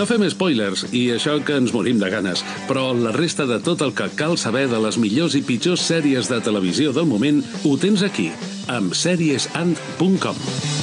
No fem spoilers, i això que ens morim de ganes, però la resta de tot el que cal saber de les millors i pitjors sèries de televisió del moment ho tens aquí, amb seriesand.com.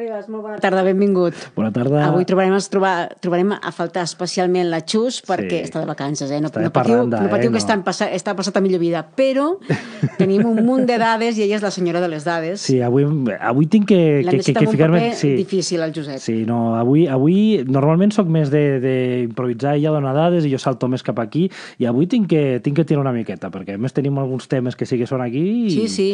Ribas, molt bona tarda, benvingut. Bona tarda. Avui trobarem, es trobar, trobarem a faltar especialment la Xus perquè Sí. està de vacances, eh? No, Està no patiu, no patiu eh? que No. està, passa, està passat a millor vida, però tenim un munt de dades i ella és la senyora de les dades. Sí, avui, avui tinc que, que, que, que ficar-me... Sí, difícil, el Josep. sí, no, avui, avui normalment sóc més d'improvisar, ella dona dades i jo salto més cap aquí i avui tinc que, tinc que tirar una miqueta perquè a més tenim alguns temes que sí que són aquí i... Sí, sí.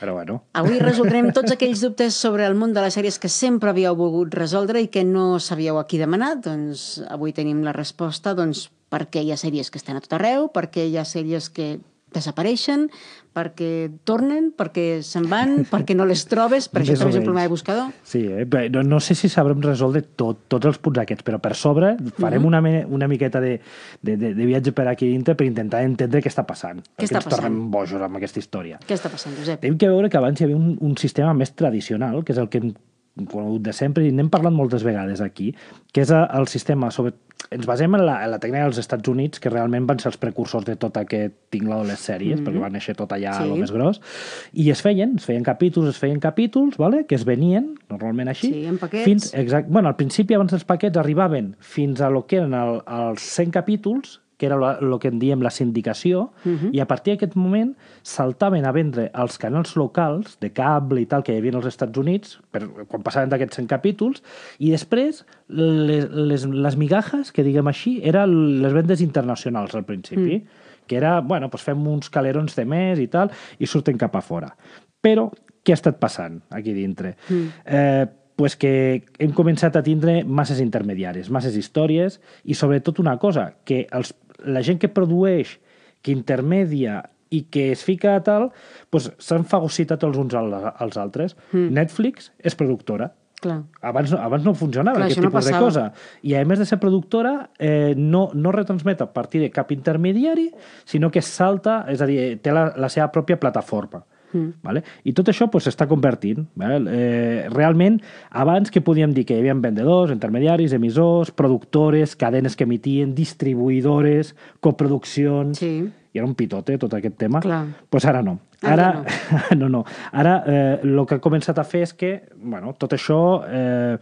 Però bueno, Avui resoldrem tots aquells dubtes sobre el món de les sèries que sempre havíeu volgut resoldre i que no sabíeu a qui demanar. Doncs avui tenim la resposta doncs, per què hi ha sèries que estan a tot arreu, per què hi ha sèries que desapareixen, perquè tornen, perquè se'n van, perquè no les trobes, per això també és un problema de buscador. sí, eh? No, no sé si sabrem resoldre tot, tots els punts aquests, però per sobre farem Mhm. una, me- una miqueta de, de, de, de viatge per aquí dintre per intentar entendre què està passant. Què perquè està ens tornem bojos amb aquesta història. Què està passant, Josep? Tenim que veure que abans hi havia un, un sistema més tradicional, que és el que hem conegut de sempre, i n'hem parlat moltes vegades aquí, que és el sistema... Sobre... Ens basem en la, en la tècnica dels Estats Units, que realment van ser els precursors de tot aquest tinglado de les sèries, mm -hmm. perquè van néixer tot allà Sí. sí. a lo més gros, i es feien, es feien capítols, es feien capítols, vale? que es venien, normalment així, Sí, en paquets. fins, exact, bueno, al principi, abans dels paquets, arribaven fins a lo que eren el, els 100 capítols, que era el que en diem la sindicació, uh -huh. i a partir d'aquest moment saltaven a vendre als canals locals de cable i tal que hi havia als Estats Units, per, quan passaven d'aquests 100 capítols, i després les, les, les migajes, que diguem així, eren les vendes internacionals al principi, mm. que era, bueno, doncs fem uns calerons de més i tal, i surten cap a fora. Però què ha estat passant aquí dintre? Mm. Eh, pues que hem començat a tindre masses intermediaris, masses històries i sobretot una cosa, que els, la gent que produeix, que intermedia i que es fica a tal, pues s'han fagocitat els uns als, altres. Mm. Netflix és productora, Clar. abans, abans no funcionava Clar, aquest això no tipus de cosa. I a més de ser productora, eh, no, no retransmet a partir de cap intermediari, sinó que salta, és a dir, té la, la seva pròpia plataforma. Mm. Vale? I tot això pues, s'està convertint. Vale? Eh, realment, abans que podíem dir que hi havia vendedors, intermediaris, emissors, productores, cadenes que emitien, distribuïdores, coproduccions... Sí. I era un pitote, tot aquest tema. Clar. pues ara no. Ara Ara, no, no. Ara eh, el que ha començat a fer és que, bueno, tot això eh,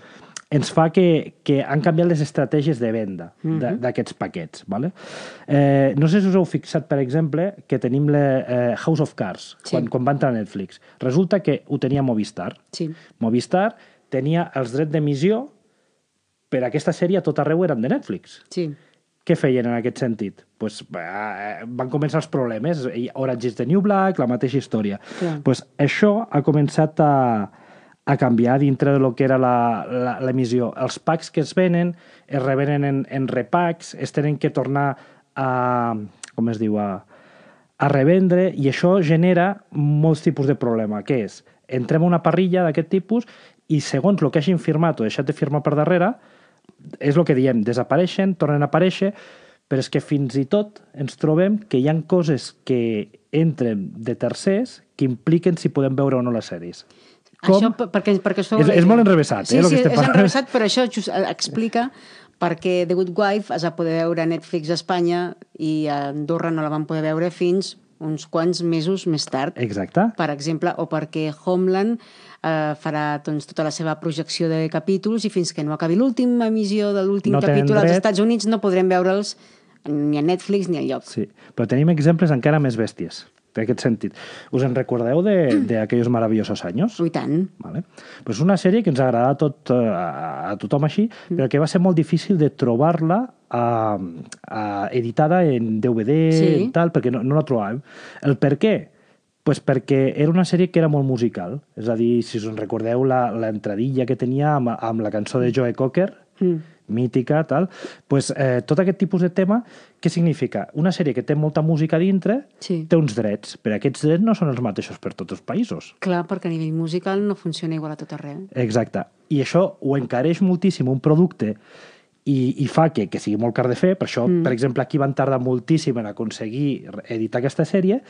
ens fa que, que han canviat les estratègies de venda de- d'aquests paquets. Vale? Eh, no sé si us heu fixat, per exemple, que tenim la eh, House of Cards, Sí. quan, quan va entrar a Netflix. Resulta que ho tenia Movistar. Sí. Movistar tenia els drets d'emissió per a aquesta sèrie a tot arreu eren de Netflix. Sí. Què feien en aquest sentit? Pues, eh, van començar els problemes. Orange is the New Black, la mateixa història. Clar. Pues, això ha començat a, a canviar dintre de lo que era l'emissió. Els packs que es venen es revenen en, en repacks, es tenen que tornar a... com es diu? A, a revendre i això genera molts tipus de problema, que és, entrem a una parrilla d'aquest tipus i segons el que hagin firmat o deixat de firmar per darrere, és el que diem, desapareixen, tornen a aparèixer, però és que fins i tot ens trobem que hi han coses que entren de tercers que impliquen si podem veure o no les sèries. Això per- perquè, perquè feu És- és molt enrevessat, sí, eh, el Sí, que estem és parlant. enrevessat, però això just eh, explica perquè The Good Wife es va poder veure a Netflix a Espanya i a Andorra no la van poder veure fins uns quants mesos més tard, Exacte. per exemple, o perquè Homeland eh, farà doncs, tota la seva projecció de capítols i fins que no acabi l'última emissió de l'últim No capítol als. Estats Units no podrem veure'ls ni a Netflix ni a lloc. Sí, però tenim exemples encara més bèsties, d'aquest sentit. Us en recordeu d'aquells maravillosos anys? I tant. Vale. Pues una sèrie que ens agrada a, tot, a, a tothom així, Mm. però que va ser molt difícil de trobar-la a, a, editada en DVD Sí. i tal, perquè no, no la trobàvem. El per què? Pues perquè era una sèrie que era molt musical. És a dir, si us en recordeu la- l'entradilla que tenia amb, amb la cançó de Joe Cocker, Mm. Mítica, tal, pues, eh, tot aquest tipus de tema, què significa? Una sèrie que té molta música dintre, Sí. té uns drets, però aquests drets no són els mateixos per tots els països. Clar, perquè a nivell musical no funciona igual a tot arreu. Exacte. I això ho encareix moltíssim un producte i, i fa que, que sigui molt car de fer. Per això, mm. per exemple, aquí van tardar moltíssim en aconseguir editar aquesta sèrie,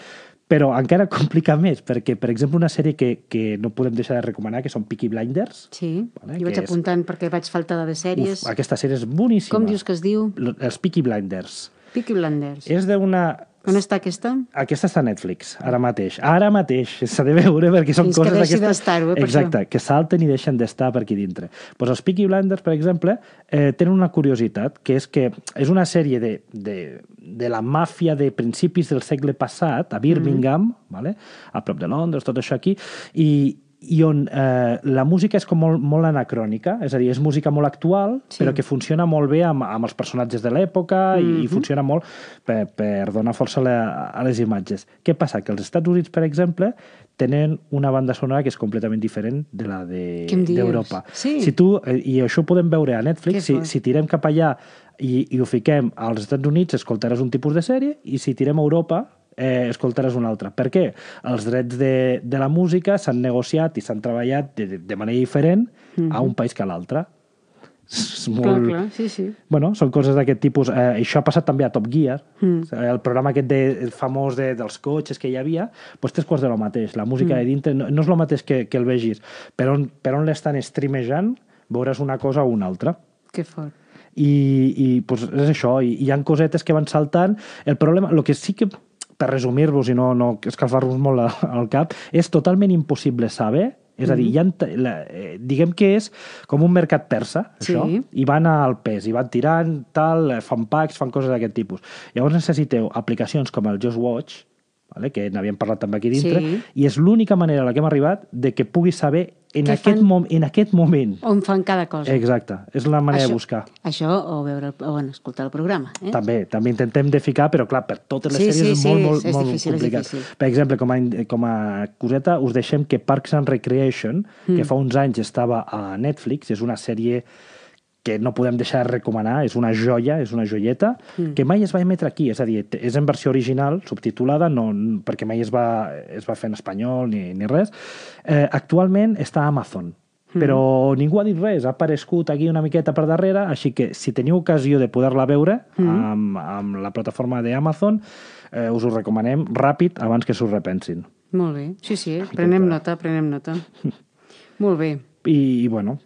Però encara complica més, perquè, per exemple, una sèrie que, que no podem deixar de recomanar, que són Peaky Blinders. Sí, Vale, jo vaig és- apuntant perquè vaig faltar de sèries. Uf, aquesta sèrie és boníssima. Com dius que es diu? Els Peaky Blinders. Peaky Blinders. És d'una... On està aquesta? Aquesta està a Netflix, ara mateix. Ara mateix, s'ha de veure perquè són Fins que coses deixi d'aquestes... d'estar-ho, eh, Exacte, que salten i deixen d'estar per aquí dintre. Pues els Peaky Blinders, per exemple, eh, tenen una curiositat, que és que és una sèrie de, de, de la màfia de principis del segle passat, a Birmingham, Mm-hmm. vale? a prop de Londres, tot això aquí, i, i on eh, la música és com molt, molt anacrònica, és a dir, és música molt actual, Sí. però que funciona molt bé amb, amb els personatges de l'època mm -hmm. Mhm. i, i funciona molt per, per donar força a, la, a les imatges. Què passa? Que els Estats Units, per exemple, tenen una banda sonora que és completament diferent de la de- d'Europa. Sí. Si tu, eh, I això ho podem veure a Netflix, si, si tirem cap allà i, i ho fiquem als Estats Units, escoltaràs un tipus de sèrie, i si tirem a Europa, eh, escoltaràs un altre. Per què? Els drets de, de la música s'han negociat i s'han treballat de, de manera diferent a un país que a l'altre. És molt... Clar, clar, sí, sí. Bueno, són coses d'aquest tipus. Eh, això ha passat també a Top Gear. Mm. El programa aquest de, el famós de, dels cotxes que hi havia, doncs tres quarts de lo mateix. La música mm. de dintre no, no és el mateix que, que el vegis. Per on, per on l'estan streamejant, veuràs una cosa o una altra. Que fort. I, i pues, és això, i, hi han cosetes que van saltant. El problema, el que sí que, per resumir-vos i no, no escalfar-vos molt al cap, és totalment impossible saber és a dir, hi ha, la, eh, diguem que és com un mercat persa, Sí. això, i van al pes, i van tirant, tal, eh, fan packs, fan coses d'aquest tipus. Llavors necessiteu aplicacions com el Just Watch, vale? que n'havíem parlat també aquí dintre, Sí. i és l'única manera a la que hem arribat de que puguis saber en, aquest, fan? mom en aquest moment. On fan cada cosa. Exacte, és la manera això, de buscar. Això o veure, el, o bueno, escoltar el programa. Eh? També, també intentem de ficar, però clar, per totes les Sí, sèries sí, és sí, molt, molt, és molt difícil, és complicat. difícil. Per exemple, com a, com a coseta, us deixem que Parks and Recreation, Mm. que fa uns anys estava a Netflix, és una sèrie que no podem deixar de recomanar, és una joia, és una joieta, Mm. que mai es va emetre aquí, és a dir, és en versió original, subtitulada, no, perquè mai es va, es va fer en espanyol ni, ni res. Eh, actualment està a Amazon, Mm. però ningú ha dit res, ha aparegut aquí una miqueta per darrere, així que si teniu ocasió de poder-la veure Mm. amb, amb la plataforma d'Amazon, eh, us ho recomanem ràpid abans que s'ho repensin. Molt bé. Sí, sí, prenem nota, prenem nota. Molt bé. I, i bueno,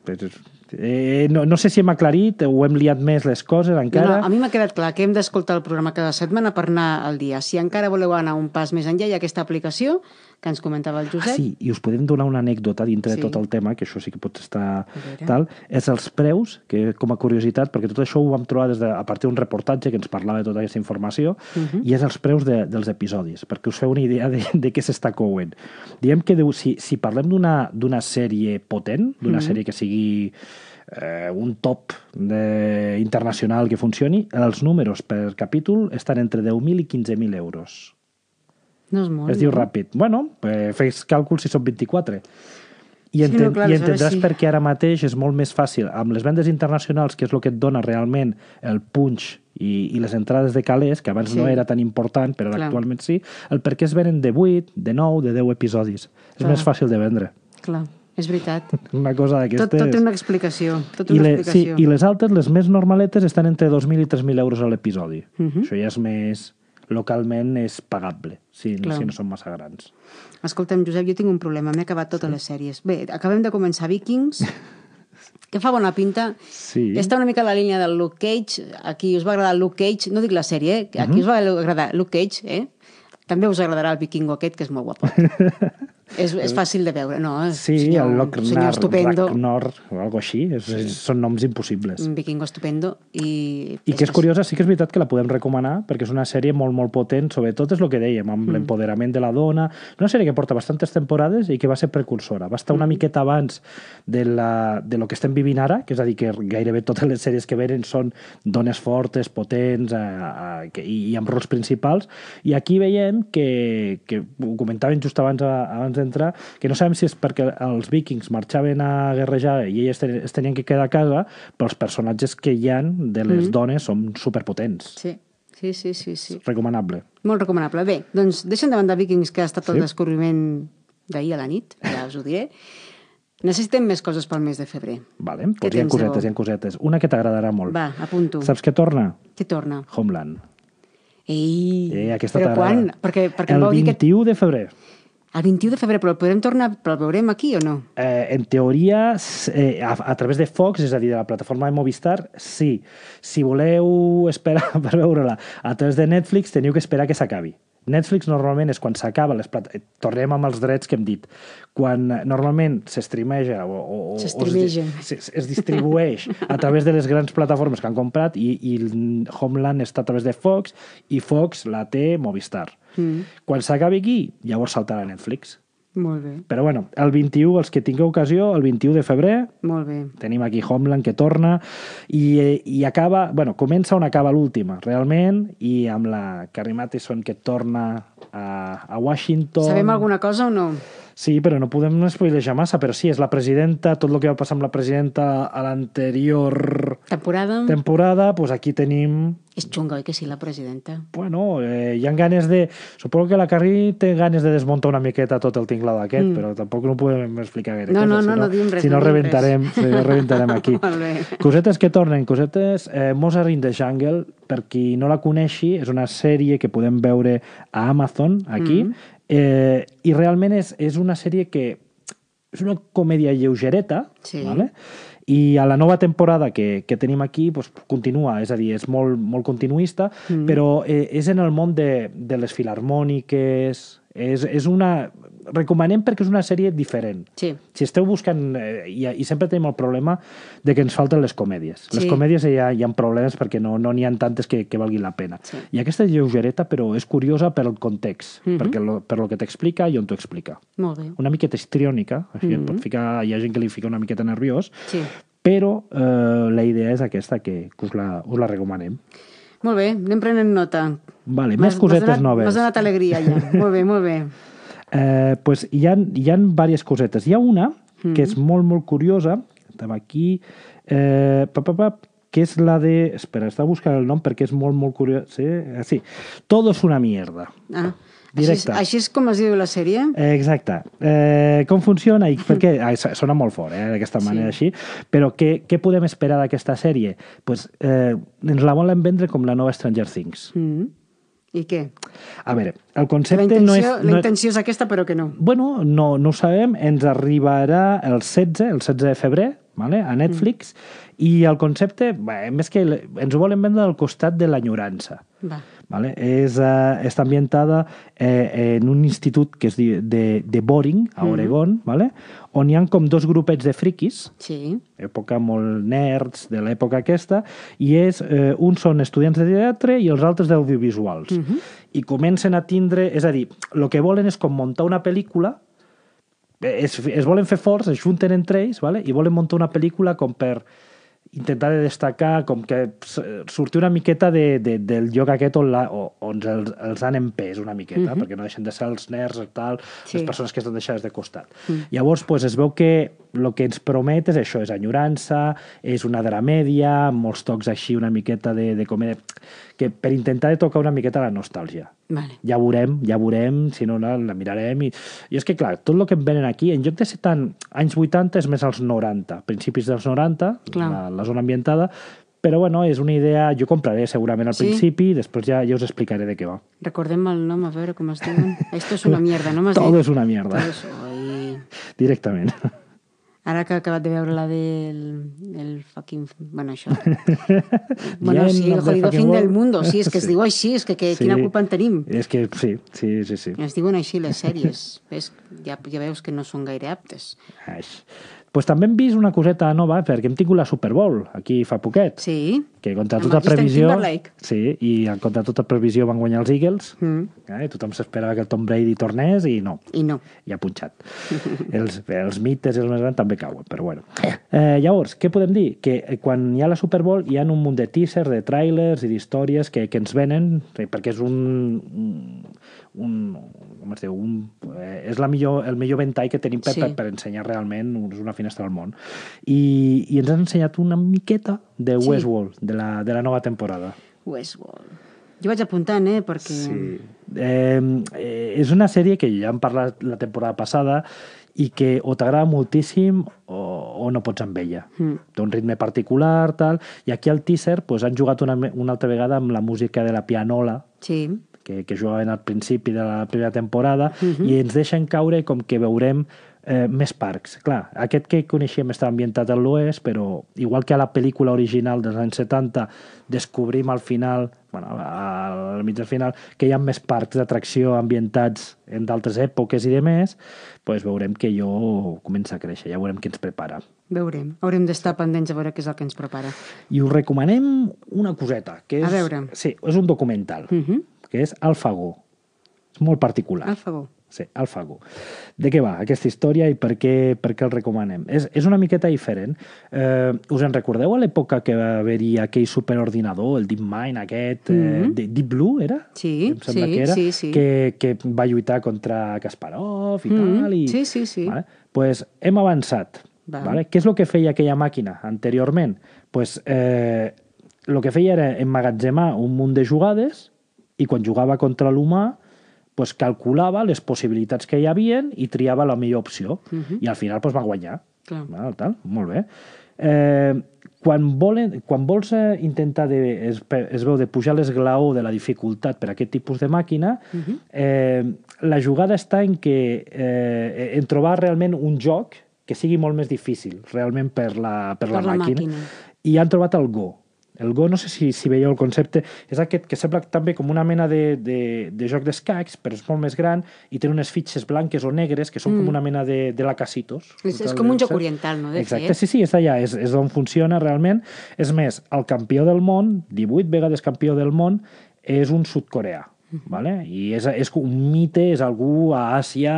eh, no, no sé si hem aclarit o hem liat més les coses encara. no, a mi m'ha quedat clar que hem d'escoltar el programa cada setmana per anar al dia. Si encara voleu anar un pas més enllà, hi aquesta aplicació que ens comentava el Ah, Josep. sí, i us podem donar una anècdota dintre Sí. de tot el tema, que això sí que pot estar tal, és els preus, que com a curiositat, perquè tot això ho vam trobar des de, a partir d'un reportatge que ens parlava de tota aquesta informació, uh Mhm. -huh. i és els preus de, dels episodis, perquè us feu una idea de, de què s'està coent. Diem que deu, si, si parlem d'una sèrie potent, d'una Mhm. sèrie que sigui eh, un top de, internacional que funcioni, els números per capítol estan entre 10.000 i 15.000 euros. No és molt, Es diu no? ràpid. Bueno, eh, fes càlcul si són 24. I, Sí, enten no, clar, i entendràs sí. per què ara mateix és molt més fàcil. Amb les vendes internacionals, que és el que et dona realment el punch i, i les entrades de calés, que abans Sí. no era tan important, però Clar. actualment sí, el per què es venen de 8, de 9, de 10 episodis. És Clar. més fàcil de vendre. Clar, és veritat. Una cosa Tot, d'aquestes... tot té una explicació. Tot té I, una le, sí, explicació. I les altes, les més normaletes, estan entre 2.000 i 3.000 euros a l'episodi. Mhm. Això ja és més... Localment és pagable, si, Clar. si no són massa grans. Escolta'm, Josep, jo tinc un problema. M'he acabat totes les sèries. Bé, acabem de començar Vikings, que fa bona pinta. Sí. Està una mica a la línia del Luke Cage. Aquí us va agradar Luke Cage, no dic la sèrie, eh? Aquí us va agradar Luke Cage, eh? També us agradarà el vikingo aquest, que és molt guapot. és, és fàcil de veure, no? Sí, senyor, el Lochnar, senyor estupendo. Ragnar, o algo així, és, és, són noms impossibles. Un vikingo estupendo. I, I que és curiosa, sí que és veritat que la podem recomanar, perquè és una sèrie molt, molt potent, sobretot és el que dèiem, amb mm. l'empoderament de la dona. Una sèrie que porta bastantes temporades i que va ser precursora. Va estar una Mm. miqueta abans de, la, de lo que estem vivint ara, que és a dir, que gairebé totes les sèries que venen són dones fortes, potents, eh, eh, que, i, i amb rols principals. I aquí veiem que, que ho comentaven just abans, abans d'entrar, que no sabem si és perquè els vikings marxaven a guerrejar i elles ten- es tenien que quedar a casa, però els personatges que hi han de les mm. dones són superpotents. Sí, sí, sí, sí, sí. Recomanable. Molt recomanable. Bé, doncs deixem de banda Vikings, que ha estat el Sí. descobriment d'ahir a la nit, ja us ho diré. Necessitem més coses pel mes de febrer. Vale? Què Pues hi ha cosetes, hi ha cosetes. Una que t'agradarà molt. Va, apunto. Saps què torna? Què torna? Homeland. Ei, Eh, aquesta però quan? Perquè, perquè El vau dir que 21 de febrer. El 21 de febrer, però el podrem tornar, però el veurem aquí o no? Eh, en teoria, eh, a, a través de Fox, és a dir, de la plataforma de Movistar, sí. Si voleu esperar per veure-la a través de Netflix, teniu que esperar que s'acabi. Netflix normalment és quan s'acaba les plat... tornem amb els drets que hem dit quan eh, normalment s'estreameja o, o, o es, es, es distribueix a través de les grans plataformes que han comprat i, i el Homeland està a través de Fox i Fox la té Movistar. Mm. Quan s'acabi aquí, llavors saltarà a Netflix. Molt bé, Però bueno, el 21, els que tingueu ocasió, el 21 de febrer, molt bé. tenim aquí Homeland que torna i, eh, i acaba, bueno, comença on acaba l'última, realment, i amb la Carrie Matheson que torna a, a Washington. Sabem alguna cosa o no? Sí, però no podem spoilejar massa, però sí, és la presidenta, tot el que va passar amb la presidenta a l'anterior Temporada? temporada, doncs aquí tenim És xunga, oi que sí, la presidenta? bueno, eh, hi ha ganes de... Suposo que la Carrie té ganes de desmuntar una miqueta tot el tinglado aquest, mm. però tampoc no podem explicar gaire No, cosa, no, si no, no diem res, Si no, no diem rebentarem, si no rebentarem aquí. Cosetes que tornen, cosetes... Eh, Mozart in the Jungle, per qui no la coneixi, és una sèrie que podem veure a Amazon, aquí, mm. eh, i realment és, és una sèrie que és una comèdia lleugereta, Sí. ¿vale? I a la nova temporada que, que tenim aquí doncs, continua, és a dir, és molt, molt continuista, mm. però eh, és en el món de, de les filarmòniques, és, és una... Recomanem perquè és una sèrie diferent. Sí. Si esteu buscant... Eh, i, I sempre tenim el problema de que ens falten les comèdies. Les Sí. comèdies hi ha, hi ha problemes perquè no n'hi no ha tantes que, que valguin la pena. Sí. I aquesta és lleugereta, però és curiosa per el context, Mhm. perquè lo, per lo que t'explica i on t'ho explica. Molt bé. Una miqueta histriònica, així Mhm. et pot ficar, hi ha gent que li fica una miqueta nerviós, Sí. però eh, la idea és aquesta, que, que us, la, us la recomanem. Molt bé, anem prenent nota. Vale, més cosetes donat- noves. M'has donat alegria ja. molt bé, molt bé. Eh, pues hi ha, hi ha diverses cosetes. Hi ha una que és molt, molt curiosa, estem aquí, eh, pa, pa, pa, que és la de... Espera, està buscant el nom perquè és molt, molt curiós. Sí, eh, sí. Todo es una mierda. Ah, així, és, Directe. així és com es diu la sèrie? Eh, Exacte. Eh, com funciona? I perquè, so- sona molt fort, eh, d'aquesta manera així, però què, què podem esperar d'aquesta sèrie? Pues, eh, ens la volen vendre com la nova Stranger Things. Mm. I què? A veure, el La concepte intenció, no és... la No és intenció és aquesta, però que no. bueno, no, no ho sabem, ens arribarà el 16, el 16 de febrer, vale? a Netflix, i el concepte, bé, més que ens ho volen vendre al costat de l'enyorança. Va. Vale? És, uh, està ambientada eh, en un institut que es diu de, de Boring, a Oregon, vale? on hi han com dos grupets de friquis, Sí. època molt nerds de l'època aquesta, i és, eh, uns són estudiants de teatre i els altres d'audiovisuals. Mhm. I comencen a tindre... És a dir, el que volen és com muntar una pel·lícula, es, es volen fer forts, es junten entre ells, vale? i volen muntar una pel·lícula com per intentar de destacar, com que sortir una miqueta de, de, del lloc aquest on, la, o- on els, els han empès una miqueta, perquè no deixen de ser els nerds tal, Sí. les persones que estan deixades de costat. Llavors, pues, es veu que el que ens promet és això, és enyorança, és una dramèdia, molts tocs així, una miqueta de, de comèdia, que per intentar de tocar una miqueta la nostàlgia. Vale. Ja veurem, ja veurem, si no la, la mirarem. I, I és que, clar, tot el que em venen aquí, en lloc de ser tant anys 80, és més als 90, principis dels 90, Clar. la, la zona ambientada, però bueno, és una idea, jo compraré segurament al Sí? principi, després ja, ja us explicaré de què va. Recordem el nom, a veure com es diuen. Esto es una mierda, no m'has Todo dit? es una mierda, Todo es... Directament. Ara que he acabat de veure la del el fucking... Bueno, això. bueno, sí, el jodido fin del mundo. Sí, és que es Sí. diu així, és que, que quina culpa en tenim. És que sí, sí, sí, sí. Es diuen així les sèries. Ves, ja, ja veus que no són gaire aptes. Ai. Pues també hem vist una coseta nova, perquè hem tingut la Super Bowl aquí fa poquet, Sí. que contra tota previsió... Sí, i contra tota previsió van guanyar els Eagles. Mm. Eh? Tothom s'esperava que el Tom Brady tornés i no, I no. i ha punxat. els, els mites i els més grans també cauen, però bueno. Eh, llavors, què podem dir? Que eh, quan hi ha la Super Bowl hi ha un munt de teasers, de trailers i d'històries que, que ens venen, eh, perquè és un, un, com es diu, un, eh, és la millor, el millor ventall que tenim per, Sí. per, per ensenyar realment, és una finestra al món. I, i ens han ensenyat una miqueta de Sí. Westworld, de la, de la nova temporada. Westworld. Jo vaig apuntant, eh, perquè... Sí. Eh, és una sèrie que ja hem parlat la temporada passada i que o t'agrada moltíssim o, o o no pots amb ella. Mm. Té un ritme particular, tal, i aquí al teaser pues, han jugat una, una altra vegada amb la música de la pianola, Sí. Que, que jugaven al principi de la primera temporada Mhm. uh -huh. i ens deixen caure com que veurem eh, més parcs. Clar, aquest que coneixíem està ambientat a l'oest, però igual que a la pel·lícula original dels anys 70 descobrim al final, bueno, al mig del final, que hi ha més parcs d'atracció ambientats en d'altres èpoques i de més, pues veurem que jo comença a créixer, ja veurem què ens prepara. Veurem. Haurem d'estar pendents a veure què és el que ens prepara. I us recomanem una coseta, que és... A veure. Sí, és un documental, Uh -huh. Que és Alfagó. És molt particular. Al favor. Sí, Alfago. De què va aquesta història i per què, per què el recomanem? És, és una miqueta diferent. Eh, us en recordeu a l'època que va haver-hi aquell superordinador, el DeepMind aquest, eh, Mhm. de, Deep Blue, era? Sí, Em sembla sí, que era, sí, sí. Que, que va lluitar contra Kasparov i Mhm. tal. I, Sí, sí, sí. Vale? Pues hem avançat. Val. Vale? Què és el que feia aquella màquina anteriorment? Pues, eh, el que feia era emmagatzemar un munt de jugades i quan jugava contra l'humà pues, calculava les possibilitats que hi havien i triava la millor opció. Mhm. I al final pues, va guanyar. Clar. Val, tal, molt bé. Eh, quan, volen, quan vols eh, intentar, de, es, es veu, de pujar l'esglaó de la dificultat per a aquest tipus de màquina, Mhm. eh, la jugada està en, que, eh, en trobar realment un joc que sigui molt més difícil, realment, per la, per, Per la màquina. màquina. I han trobat el Go. El Go, no sé si, si veieu el concepte, és aquest que sembla també com una mena de, de, de joc d'escacs, però és molt més gran i té unes fitxes blanques o negres que són mm. com una mena de, de lacasitos. És, és com un joc oriental, no? De Exacte, fet. sí, sí, és allà, és, és on funciona realment. És més, el campió del món, 18 vegades campió del món, és un sud-coreà. Vale? I és, és un mite, és algú a Àsia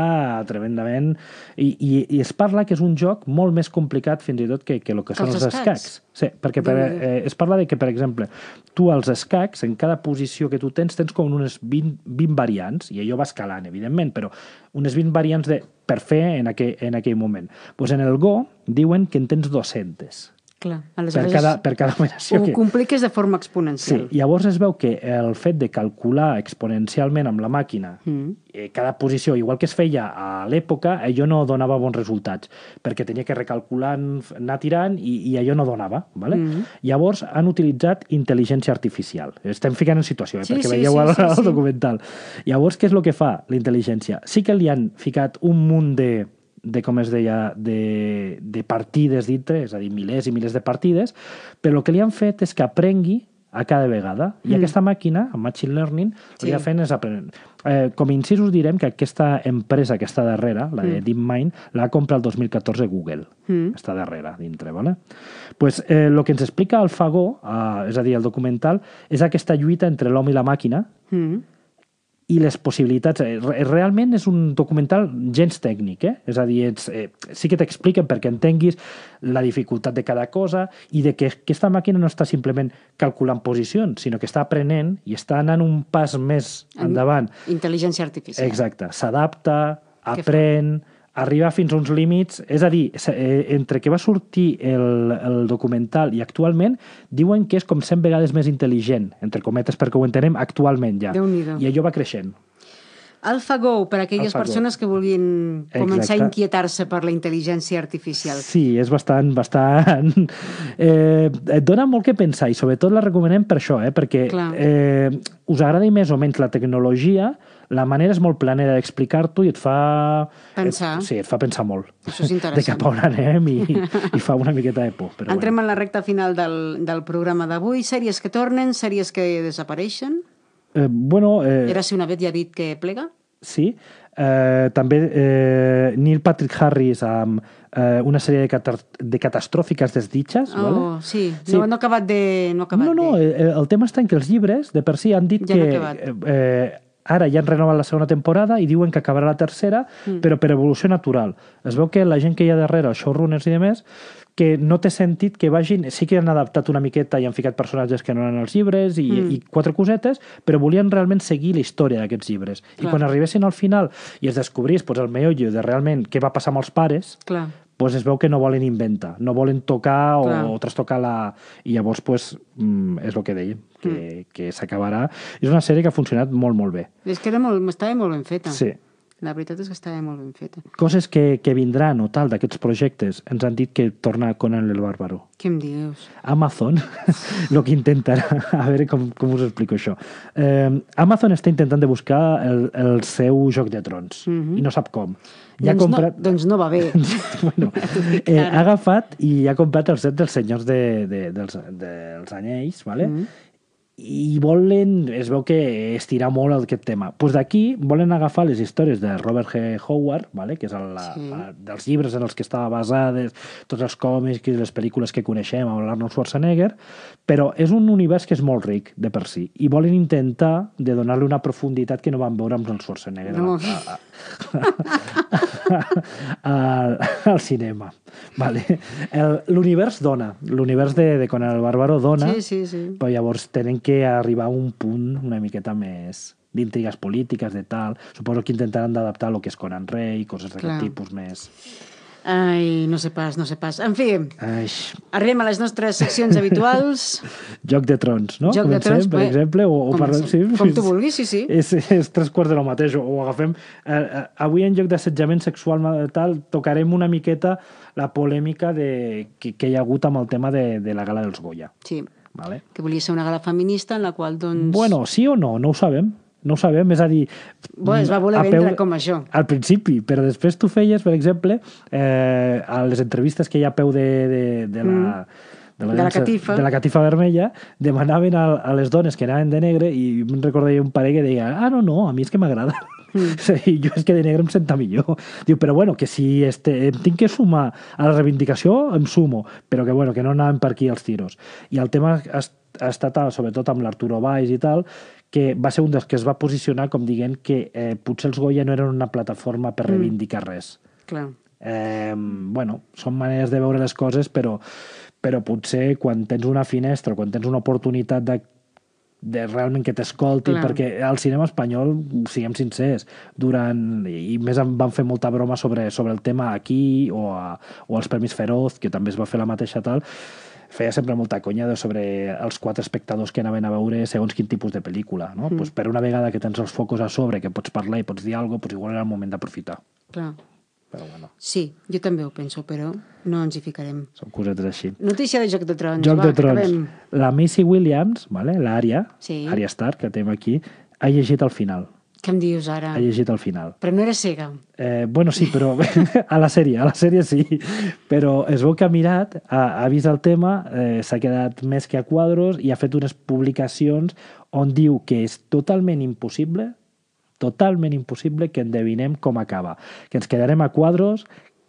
tremendament... I, i, I es parla que és un joc molt més complicat fins i tot que, que el que, Que són els els escacs. escacs. Sí, perquè per, eh, es parla de que, per exemple, tu als escacs, en cada posició que tu tens, tens com unes 20, 20 variants, i allò va escalant, evidentment, però unes 20 variants de, per fer en aquell, en aquell moment. Pues en el Go diuen que en tens 200 Clar. per cada, per cada operació. ho Que... compliques de forma Sí, exponencial. llavors es veu que el fet de calcular exponencialment amb la màquina Mm. eh, cada posició, igual que es feia a l'època, allò no donava bons resultats, perquè tenia que recalcular, anar tirant, i, i allò no donava. Vale? Mhm. Llavors han utilitzat intel·ligència artificial. Estem ficant en situació, eh, Sí, perquè sí, veieu sí, el, sí, el sí. documental. Llavors, què és el que fa la intel·ligència? Sí que li han ficat un munt de, de com es deia, de, de partides dintre, és a dir, milers i milers de partides, però el que li han fet és que aprengui a cada vegada. I Mm. aquesta màquina, amb Machine Learning, el Sí. que ha fent és aprenent. Eh, com a incisos direm que aquesta empresa que està darrere, la de Mm. DeepMind, l'ha comprat el 2014 Google. Mm. Està darrere, dintre, ¿vale? pues, eh, el que ens explica el Fagó, eh, és a dir, el documental, és aquesta lluita entre l'home i la màquina Mm. I les possibilitats. Eh, re- Realment és un documental gens tècnic, eh? És a dir, ets, eh, sí que t'expliquen perquè entenguis la dificultat de cada cosa i de que aquesta màquina no està simplement calculant posicions, sinó que està aprenent i està anant un pas més En- endavant. Intel·ligència artificial. Exacte. S'adapta, aprèn, arriba fins a uns límits... És a dir, eh, entre que va sortir el, el documental i actualment, diuen que és com 100 vegades més intel·ligent, entre cometes, perquè ho entenem actualment ja. I allò va creixent. AlphaGo, per a aquelles AlphaGo. persones que vulguin començar Exacte. a inquietar-se per la intel·ligència artificial. Sí, és bastant... bastant eh, et dona molt que pensar i sobretot la recomanem per això, eh, perquè Clar. eh, us agradi més o menys la tecnologia, la manera és molt planera d'explicar-t'ho i et fa... Pensar. Et, sí, et fa pensar molt. Això és De interessant. cap a on anem i, i fa una miqueta de por. Però Entrem bueno. en la recta final del, del programa d'avui. Sèries que tornen, sèries que desapareixen. Eh, bueno, eh, Era si una vez ja dit que plega? sí. Eh, també eh, Neil Patrick Harris amb eh, una sèrie de, de catastròfiques desditxes. Oh, vale? sí. Sí. No, no ha acabat de... No, ha acabat No, no, de... eh, el tema està en que els llibres, de per si, han dit Ja que acabat. eh, eh, ara ja han renovat la segona temporada i diuen que acabarà la tercera, mm. però per evolució natural. Es veu que la gent que hi ha darrere, els showrunners i demés, que no té sentit que vagin... Sí que han adaptat una miqueta i han ficat personatges que no eren els llibres i, Mm. i quatre cosetes, però volien realment seguir la història d'aquests llibres. I Clar. quan arribessin al final i es descobrís pues, el meollo de realment què va passar amb els pares, Clar. Pues es veu que no volen inventar, no volen tocar o, Clar. o trastocar la... I llavors, pues, mm, és el que dèiem, que, mm. que s'acabarà. És una sèrie que ha funcionat molt, molt bé. És que era molt, estava molt ben feta. Sí. La veritat és que estava molt ben feta. Coses que, que vindran o tal d'aquests projectes, ens han dit que torna Conan el Bàrbaro. Què em dius? Amazon, el que intentarà, a veure com, com us explico això. Eh, Amazon està intentant de buscar el, el seu Joc de Trons mm -hmm. i no sap com. Ja doncs, comprat... no, doncs no va bé. bueno, eh, ha agafat i ha comprat el set dels senyors de, de, dels, dels anyells, ¿vale? Mm -hmm i volen, es veu que estirar molt aquest tema. pues d'aquí volen agafar les històries de Robert G. Howard, vale? que és el, sí. la, dels llibres en els que estava basades, tots els còmics i les pel·lícules que coneixem amb l'Arnold Schwarzenegger, però és un univers que és molt ric de per si, i volen intentar de donar-li una profunditat que no van veure amb el Schwarzenegger no. a, a, a, al, al cinema. Vale. L'univers dona, l'univers de, de Conan el Bàrbaro dona, sí, sí, sí. però llavors tenen que arribar a un punt una miqueta més d'intrigues polítiques, de tal. Suposo que intentaran d'adaptar el que és Conan Rei, coses d'aquest tipus més... Ai, no sé pas, no sé pas. En fi, Ai. arribem a les nostres seccions habituals. Joc de trons, no? Joc Comencem, de trons, per bé. exemple, o, o Com, parlem... Sí, com tu vulguis, sí, sí. És, és tres quarts de lo mateix, o agafem... Eh, eh, avui en lloc d'assetjament sexual tal, tocarem una miqueta la polèmica de, que, que hi ha hagut amb el tema de, de la gala dels Goya. Sí, Vale? que volia ser una gala feminista en la qual, doncs... Bueno, sí o no, no ho sabem. No ho sabem, és a dir... Bueno, es va voler a vendre com això. Al principi, però després tu feies, per exemple, eh, a les entrevistes que hi ha a peu de, de, de la... De la catifa. de la catifa vermella, demanaven a, a les dones que anaven de negre i em recordaria un parell que deia ah, no, no, a mi és que m'agrada. Mm. Sí, jo és que de negre em senta millor. Diu, però bueno, que si este, em tinc que sumar a la reivindicació, em sumo, però que bueno, que no anaven per aquí els tiros. I el tema ha, ha estat, sobretot amb l'Arturo Valls i tal, que va ser un dels que es va posicionar com dient que eh, potser els Goya no eren una plataforma per Mm. reivindicar res. Clar. Eh, bueno, són maneres de veure les coses, però, però potser quan tens una finestra, quan tens una oportunitat de, de realment que t'escoltin, Clar. perquè al cinema espanyol, siguem sincers, durant, i més van fer molta broma sobre, sobre el tema aquí o, a, o als Premis Feroz, que també es va fer la mateixa tal, feia sempre molta conya de sobre els quatre espectadors que anaven a veure segons quin tipus de pel·lícula. No? Mm. Pues per una vegada que tens els focus a sobre, que pots parlar i pots dir alguna cosa, pues igual era el moment d'aprofitar. Clar. Però bueno, Sí, jo també ho penso, però no ens hi ficarem. són cosetes així. Notícia de Joc de Trons. Joc va, de Trons. Acabem. La Macy Williams, vale? l'Ària, Sí. Ària Stark, que tenim aquí, ha llegit el final. Què em dius ara? Ha llegit el final. Però no era cega. Eh, bueno, sí, però a la sèrie, a la sèrie sí. Però es veu que ha mirat, ha, ha vist el tema, eh, s'ha quedat més que a quadros i ha fet unes publicacions on diu que és totalment impossible, totalment impossible que endevinem com acaba. Que ens quedarem a quadros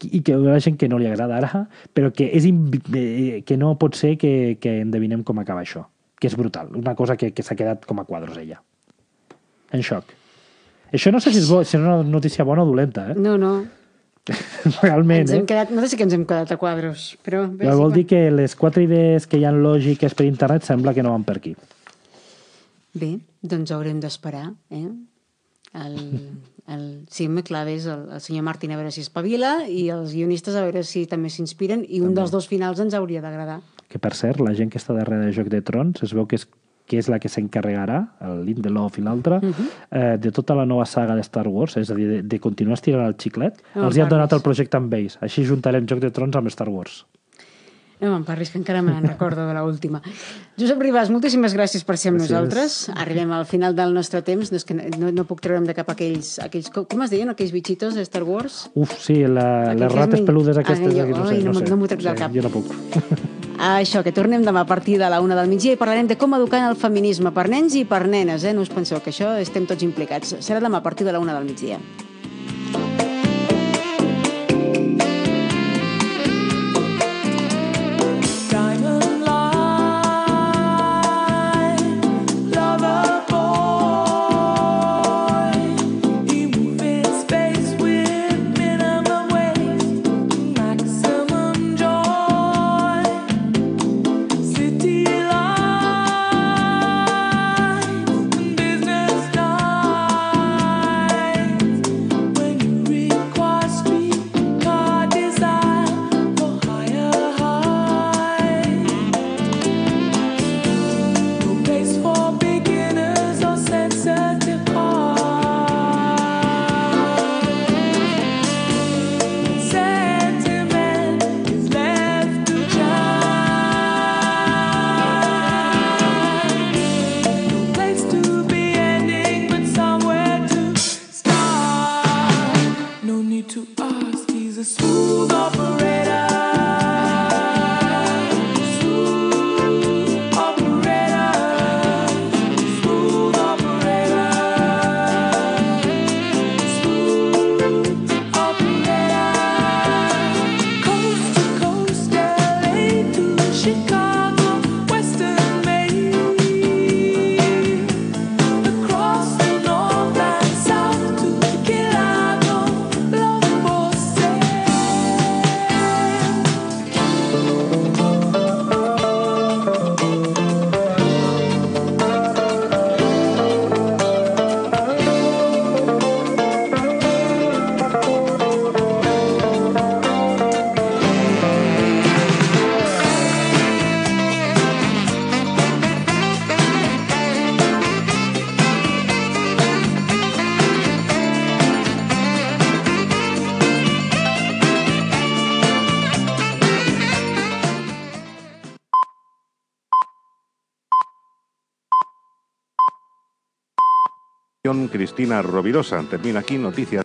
i que hi ha gent que no li agradarà, però que, és eh, que no pot ser que, que endevinem com acaba això. Que és brutal. Una cosa que, que s'ha quedat com a quadros, ella. En xoc. Això no sé si és, bo, si és una notícia bona o dolenta, eh? No, no. Realment, Ens hem eh? quedat, no sé si que ens hem quedat a quadros, però... Bé, Però vol dir que les quatre idees que hi ha lògiques per internet sembla que no van per aquí. Bé, doncs haurem d'esperar, eh? El, el, sí, me claves el, el senyor Martín a veure si espavila i els guionistes a veure si també s'inspiren i un dels dos finals ens hauria d'agradar. Que, per cert, la gent que està darrere de Joc de Trons es veu que és que és la que s'encarregarà, el Lindelof i l'altre, uh -huh. eh, de tota la nova saga de Star Wars, és a dir, de, de continuar estirant el xiclet. No Els hi han donat el projecte amb ells. Així juntarem Joc de Trons amb Star Wars. No me'n parlis, que encara me n'en recordo de l'última. Josep Ribas, moltíssimes gràcies per ser amb Gràcies. nosaltres. Arribem al final del nostre temps, no, és que no, no puc treure'm de cap aquells, aquells... com- es deien, aquells bitxitos de Star Wars? Uf, sí, la, les rates men- peludes Ah, aquestes... jo- aquí, no sé, ai, no no, m'ho- sé. no m'ho trec del Sí, cap. Jo no puc. Això, que tornem demà a partir de la una del migdia i parlarem de com educar en el feminisme per nens i per nenes, eh? No us penseu que això estem tots implicats. Serà demà a partir de la una del migdia. Cristina Rovirosa. Termina aquí Noticias.